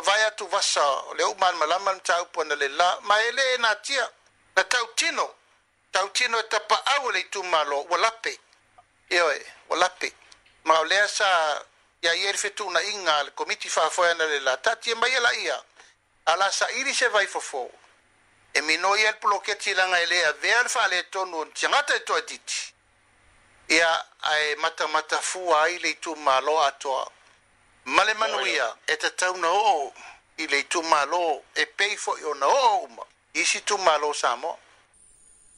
vai atu vasa o le uman malaman tau pona le la ma ele na tia na tau tino tau tino e tapa au le tu malo walape ioe walape ma o lea sa ia ia ilfe tu na inga le komiti fafoya na le la ta tia mai ala ia ala sa iri se vai fofo e mino ia ilpulo ke tilanga ele a vea alfa le e tonu tiangata e toa diti ia ae mata mata fua ai le tu malo atoa ma le manuia e tatau na oo i le itumālo e pei foʻi ona oo uma isi tumālo sa moa